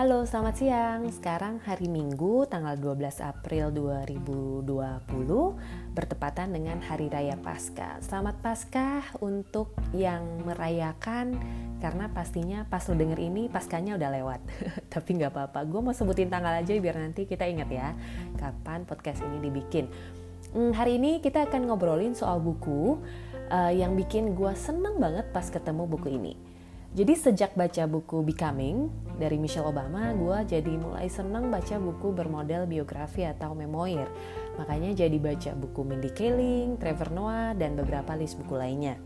Halo, selamat siang. Sekarang hari Minggu tanggal 12 April 2020 bertepatan dengan Hari Raya Paskah. Selamat Paskah untuk yang merayakan karena pastinya pas lo denger ini Paskahnya udah lewat. Tapi nggak apa-apa, gue mau sebutin tanggal aja biar nanti kita ingat ya kapan podcast ini dibikin. Hmm, hari ini kita akan ngobrolin soal buku uh, yang bikin gue seneng banget pas ketemu buku ini jadi sejak baca buku Becoming dari Michelle Obama, gue jadi mulai seneng baca buku bermodel biografi atau memoir. Makanya jadi baca buku Mindy Kaling, Trevor Noah, dan beberapa list buku lainnya.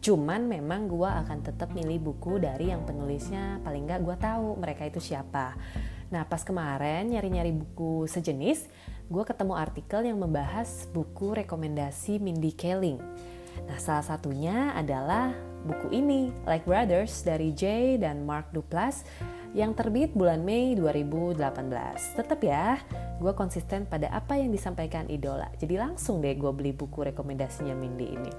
Cuman memang gue akan tetap milih buku dari yang penulisnya paling gak gue tahu mereka itu siapa. Nah pas kemarin nyari-nyari buku sejenis, gue ketemu artikel yang membahas buku rekomendasi Mindy Kaling. Nah salah satunya adalah buku ini, Like Brothers dari Jay dan Mark Duplass yang terbit bulan Mei 2018. Tetap ya, gue konsisten pada apa yang disampaikan idola. Jadi langsung deh gue beli buku rekomendasinya Mindy ini.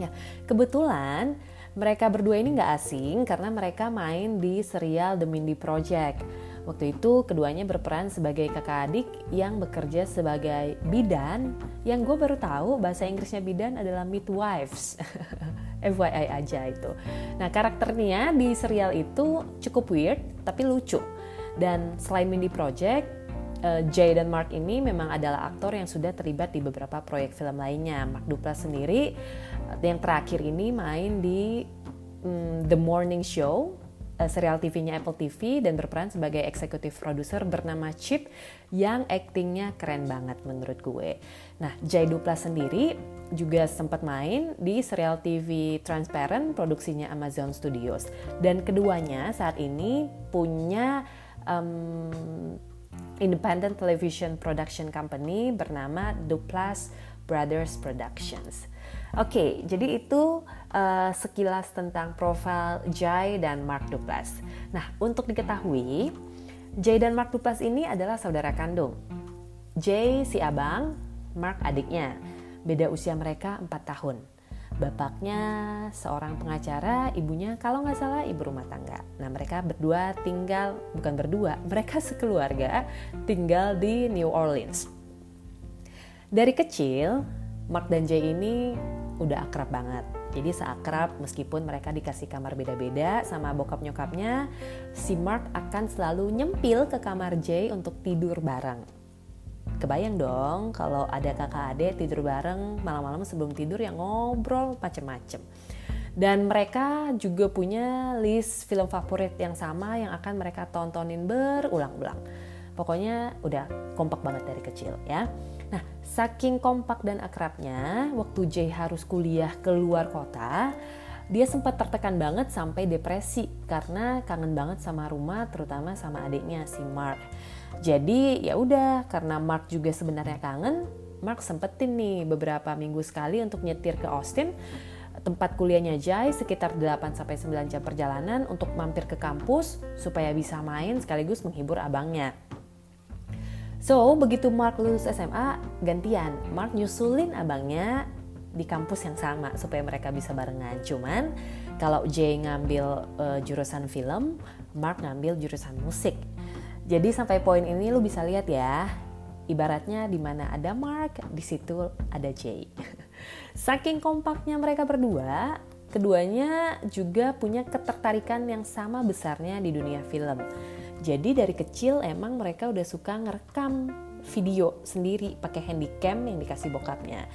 Ya, kebetulan mereka berdua ini nggak asing karena mereka main di serial The Mindy Project. Waktu itu keduanya berperan sebagai kakak adik yang bekerja sebagai bidan yang gue baru tahu bahasa Inggrisnya bidan adalah midwives. FYI aja itu. Nah karakternya di serial itu cukup weird tapi lucu. Dan selain Mindy Project, uh, Jay dan Mark ini memang adalah aktor yang sudah terlibat di beberapa proyek film lainnya. Mark Duplass sendiri uh, yang terakhir ini main di um, The Morning Show serial TV-nya Apple TV dan berperan sebagai eksekutif produser bernama Chip yang aktingnya keren banget menurut gue. Nah, Jay Duplas sendiri juga sempat main di serial TV Transparent produksinya Amazon Studios. Dan keduanya saat ini punya um, independent television production company bernama Duplas Brothers Productions. Oke, okay, jadi itu uh, sekilas tentang profil Jay dan Mark Duplas. Nah, untuk diketahui, Jay dan Mark Duplas ini adalah saudara kandung. Jay si abang, Mark adiknya. Beda usia mereka 4 tahun. Bapaknya seorang pengacara, ibunya kalau nggak salah ibu rumah tangga. Nah mereka berdua tinggal, bukan berdua, mereka sekeluarga tinggal di New Orleans. Dari kecil, Mark dan Jay ini udah akrab banget. Jadi seakrab meskipun mereka dikasih kamar beda-beda sama bokap nyokapnya, si Mark akan selalu nyempil ke kamar Jay untuk tidur bareng. Kebayang dong kalau ada kakak adik tidur bareng malam-malam sebelum tidur yang ngobrol macem-macem. Dan mereka juga punya list film favorit yang sama yang akan mereka tontonin berulang-ulang. Pokoknya udah kompak banget dari kecil ya saking kompak dan akrabnya waktu Jay harus kuliah keluar kota dia sempat tertekan banget sampai depresi karena kangen banget sama rumah terutama sama adiknya si Mark jadi ya udah karena Mark juga sebenarnya kangen, Mark sempetin nih beberapa minggu sekali untuk nyetir ke Austin tempat kuliahnya Jai sekitar 8 sampai 9 jam perjalanan untuk mampir ke kampus supaya bisa main sekaligus menghibur abangnya. So, begitu Mark lulus SMA, gantian. Mark nyusulin abangnya di kampus yang sama supaya mereka bisa barengan. Cuman kalau Jay ngambil uh, jurusan film, Mark ngambil jurusan musik. Jadi sampai poin ini lu bisa lihat ya, ibaratnya di mana ada Mark, di situ ada Jay. Saking kompaknya mereka berdua, keduanya juga punya ketertarikan yang sama besarnya di dunia film. Jadi dari kecil emang mereka udah suka ngerekam video sendiri pakai handycam yang dikasih bokapnya.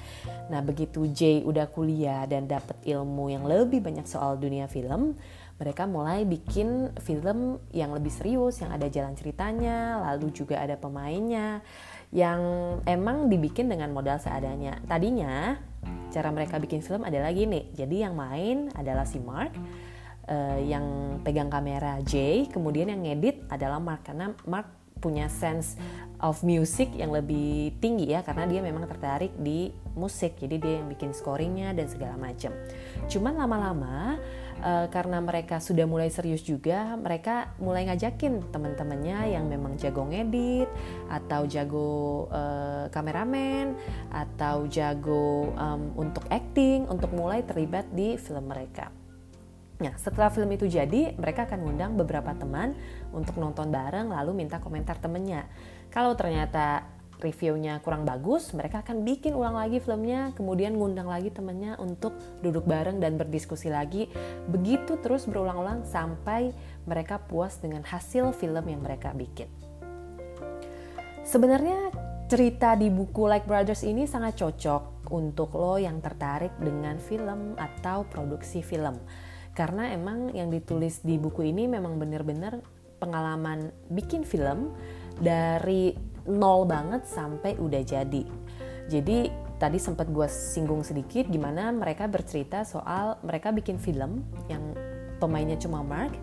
Nah begitu Jay udah kuliah dan dapet ilmu yang lebih banyak soal dunia film, mereka mulai bikin film yang lebih serius, yang ada jalan ceritanya, lalu juga ada pemainnya, yang emang dibikin dengan modal seadanya. Tadinya cara mereka bikin film adalah gini, jadi yang main adalah si Mark, uh, yang pegang kamera Jay, kemudian yang ngedit adalah Mark karena Mark punya sense of music yang lebih tinggi ya karena dia memang tertarik di musik. Jadi dia yang bikin scoringnya dan segala macam. Cuman lama-lama uh, karena mereka sudah mulai serius juga mereka mulai ngajakin teman-temannya yang memang jago ngedit atau jago uh, kameramen atau jago um, untuk acting untuk mulai terlibat di film mereka Nah, setelah film itu jadi, mereka akan ngundang beberapa teman untuk nonton bareng lalu minta komentar temennya. Kalau ternyata reviewnya kurang bagus, mereka akan bikin ulang lagi filmnya, kemudian ngundang lagi temennya untuk duduk bareng dan berdiskusi lagi. Begitu terus berulang-ulang sampai mereka puas dengan hasil film yang mereka bikin. Sebenarnya cerita di buku Like Brothers ini sangat cocok untuk lo yang tertarik dengan film atau produksi film karena emang yang ditulis di buku ini memang bener-bener pengalaman bikin film dari nol banget sampai udah jadi. Jadi tadi sempat gue singgung sedikit gimana mereka bercerita soal mereka bikin film yang pemainnya cuma Mark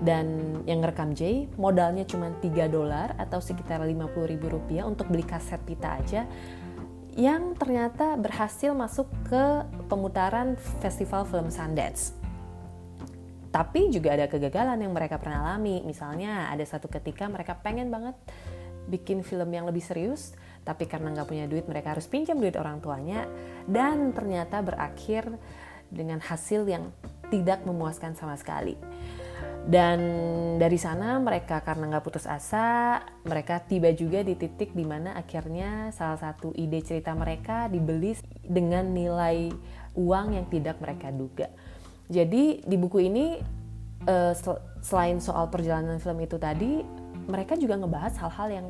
dan yang ngerekam Jay modalnya cuma 3 dolar atau sekitar 50 ribu rupiah untuk beli kaset pita aja yang ternyata berhasil masuk ke pemutaran festival film Sundance tapi juga ada kegagalan yang mereka pernah alami. Misalnya ada satu ketika mereka pengen banget bikin film yang lebih serius, tapi karena nggak punya duit mereka harus pinjam duit orang tuanya, dan ternyata berakhir dengan hasil yang tidak memuaskan sama sekali. Dan dari sana mereka karena nggak putus asa, mereka tiba juga di titik di mana akhirnya salah satu ide cerita mereka dibeli dengan nilai uang yang tidak mereka duga. Jadi di buku ini uh, selain soal perjalanan film itu tadi, mereka juga ngebahas hal-hal yang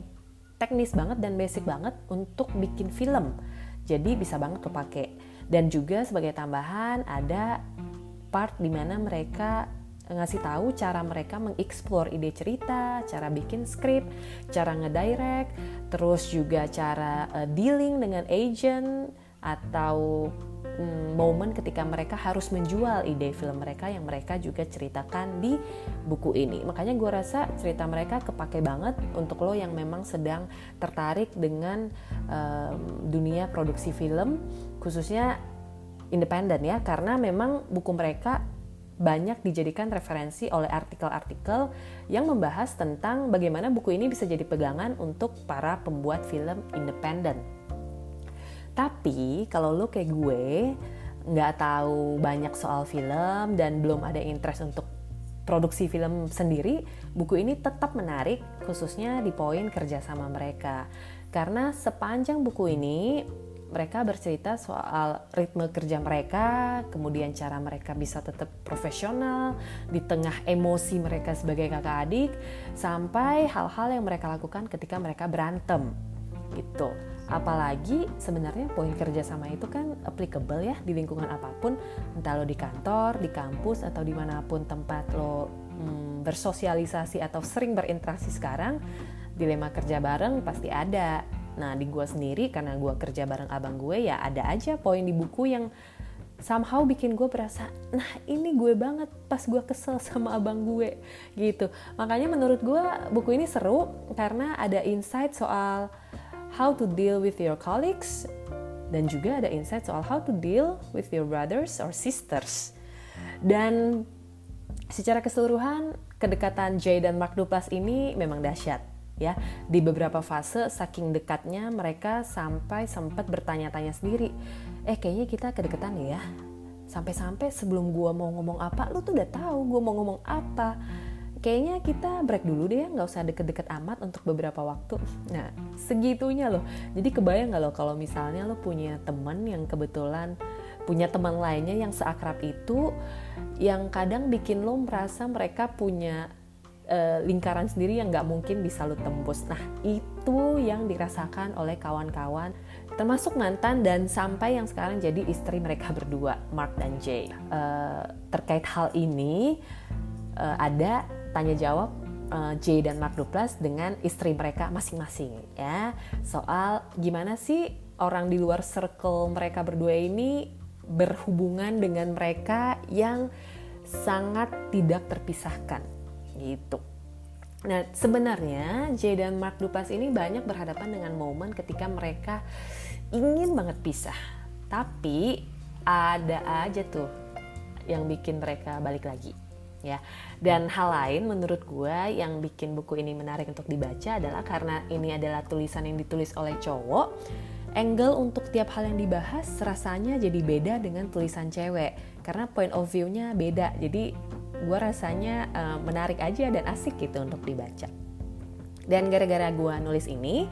teknis banget dan basic banget untuk bikin film. Jadi bisa banget kepake. Dan juga sebagai tambahan ada part di mana mereka ngasih tahu cara mereka mengeksplor ide cerita, cara bikin skrip, cara ngedirect, terus juga cara uh, dealing dengan agent atau momen ketika mereka harus menjual ide film mereka yang mereka juga ceritakan di buku ini. Makanya gue rasa cerita mereka kepake banget untuk lo yang memang sedang tertarik dengan um, dunia produksi film, khususnya independen ya, karena memang buku mereka banyak dijadikan referensi oleh artikel-artikel yang membahas tentang bagaimana buku ini bisa jadi pegangan untuk para pembuat film independen tapi kalau lo kayak gue nggak tahu banyak soal film dan belum ada interest untuk produksi film sendiri, buku ini tetap menarik khususnya di poin kerjasama mereka. Karena sepanjang buku ini mereka bercerita soal ritme kerja mereka, kemudian cara mereka bisa tetap profesional di tengah emosi mereka sebagai kakak adik, sampai hal-hal yang mereka lakukan ketika mereka berantem gitu apalagi sebenarnya poin kerjasama itu kan applicable ya di lingkungan apa pun entah lo di kantor di kampus atau di mana pun tempat lo hmm, bersosialisasi atau sering berinteraksi sekarang dilema kerja bareng pasti ada. Nah di gue sendiri karena gue kerja bareng abang gue ya ada aja poin di buku yang somehow bikin gue berasa nah ini gue banget pas gue kesel sama abang gue gitu. Makanya menurut gue buku ini seru karena ada insight soal how to deal with your colleagues, dan juga ada insight soal how to deal with your brothers or sisters. Dan secara keseluruhan, kedekatan Jay dan Mark Duplass ini memang dahsyat ya. Di beberapa fase saking dekatnya mereka sampai sempat bertanya-tanya sendiri, eh kayaknya kita kedekatan ya. Sampai-sampai sebelum gua mau ngomong apa, lu tuh udah tahu gua mau ngomong apa kayaknya kita break dulu deh ya, nggak usah deket-deket amat untuk beberapa waktu. Nah, segitunya loh. Jadi kebayang nggak lo kalau misalnya lo punya teman yang kebetulan punya teman lainnya yang seakrab itu, yang kadang bikin lo merasa mereka punya uh, lingkaran sendiri yang nggak mungkin bisa lo tembus. Nah, itu yang dirasakan oleh kawan-kawan termasuk mantan dan sampai yang sekarang jadi istri mereka berdua, Mark dan Jay. Uh, terkait hal ini, uh, ada tanya jawab uh, Jay dan Mark Duplass dengan istri mereka masing-masing ya. Soal gimana sih orang di luar circle mereka berdua ini berhubungan dengan mereka yang sangat tidak terpisahkan gitu. Nah sebenarnya Jay dan Mark Duplass ini banyak berhadapan dengan momen ketika mereka ingin banget pisah, tapi ada aja tuh yang bikin mereka balik lagi ya. Dan hal lain menurut gue yang bikin buku ini menarik untuk dibaca adalah karena ini adalah tulisan yang ditulis oleh cowok angle untuk tiap hal yang dibahas rasanya jadi beda dengan tulisan cewek. Karena point of view-nya beda. Jadi gue rasanya uh, menarik aja dan asik gitu untuk dibaca. Dan gara-gara gue nulis ini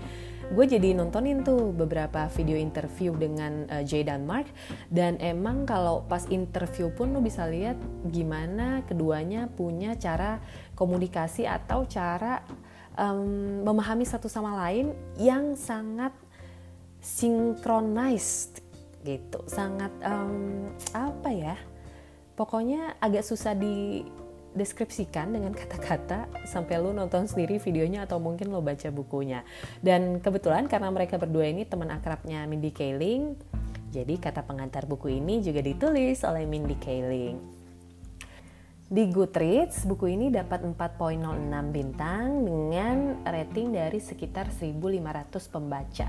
gue jadi nontonin tuh beberapa video interview dengan uh, Jay dan Mark. Dan emang kalau pas interview pun lo bisa lihat gimana keduanya punya cara komunikasi atau cara um, memahami satu sama lain yang sangat synchronized gitu. Sangat um, apa ya? Pokoknya agak susah di deskripsikan dengan kata-kata sampai lu nonton sendiri videonya atau mungkin lo baca bukunya. Dan kebetulan karena mereka berdua ini teman akrabnya Mindy Kaling jadi kata pengantar buku ini juga ditulis oleh Mindy Kaling. Di Goodreads, buku ini dapat 4.06 bintang dengan rating dari sekitar 1.500 pembaca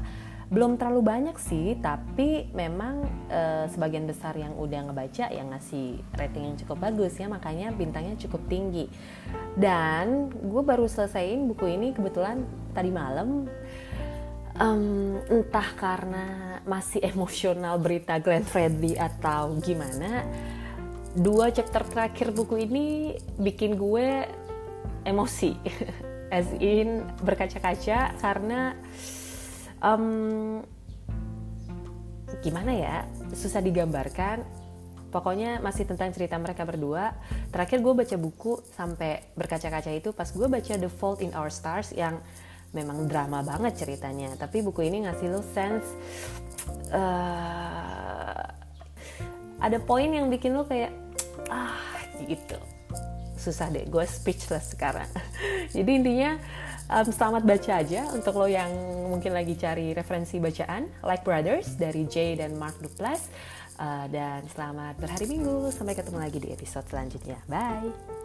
belum terlalu banyak sih tapi memang e, sebagian besar yang udah ngebaca yang ngasih rating yang cukup bagus ya makanya bintangnya cukup tinggi. Dan gue baru selesaiin buku ini kebetulan tadi malam. Um, entah karena masih emosional berita Glenn Fredly atau gimana dua chapter terakhir buku ini bikin gue emosi. As in berkaca-kaca karena um, gimana ya? Susah digambarkan. Pokoknya masih tentang cerita mereka berdua. Terakhir gue baca buku sampai berkaca-kaca itu pas gue baca The Fault in Our Stars yang memang drama banget ceritanya. Tapi buku ini ngasih lo sense uh, ada poin yang bikin lo kayak ah gitu. Susah deh gue speechless sekarang. Jadi intinya um, selamat baca aja untuk lo yang mungkin lagi cari referensi bacaan Like Brothers dari Jay dan Mark Duplass. Uh, dan selamat berhari minggu. Sampai ketemu lagi di episode selanjutnya. Bye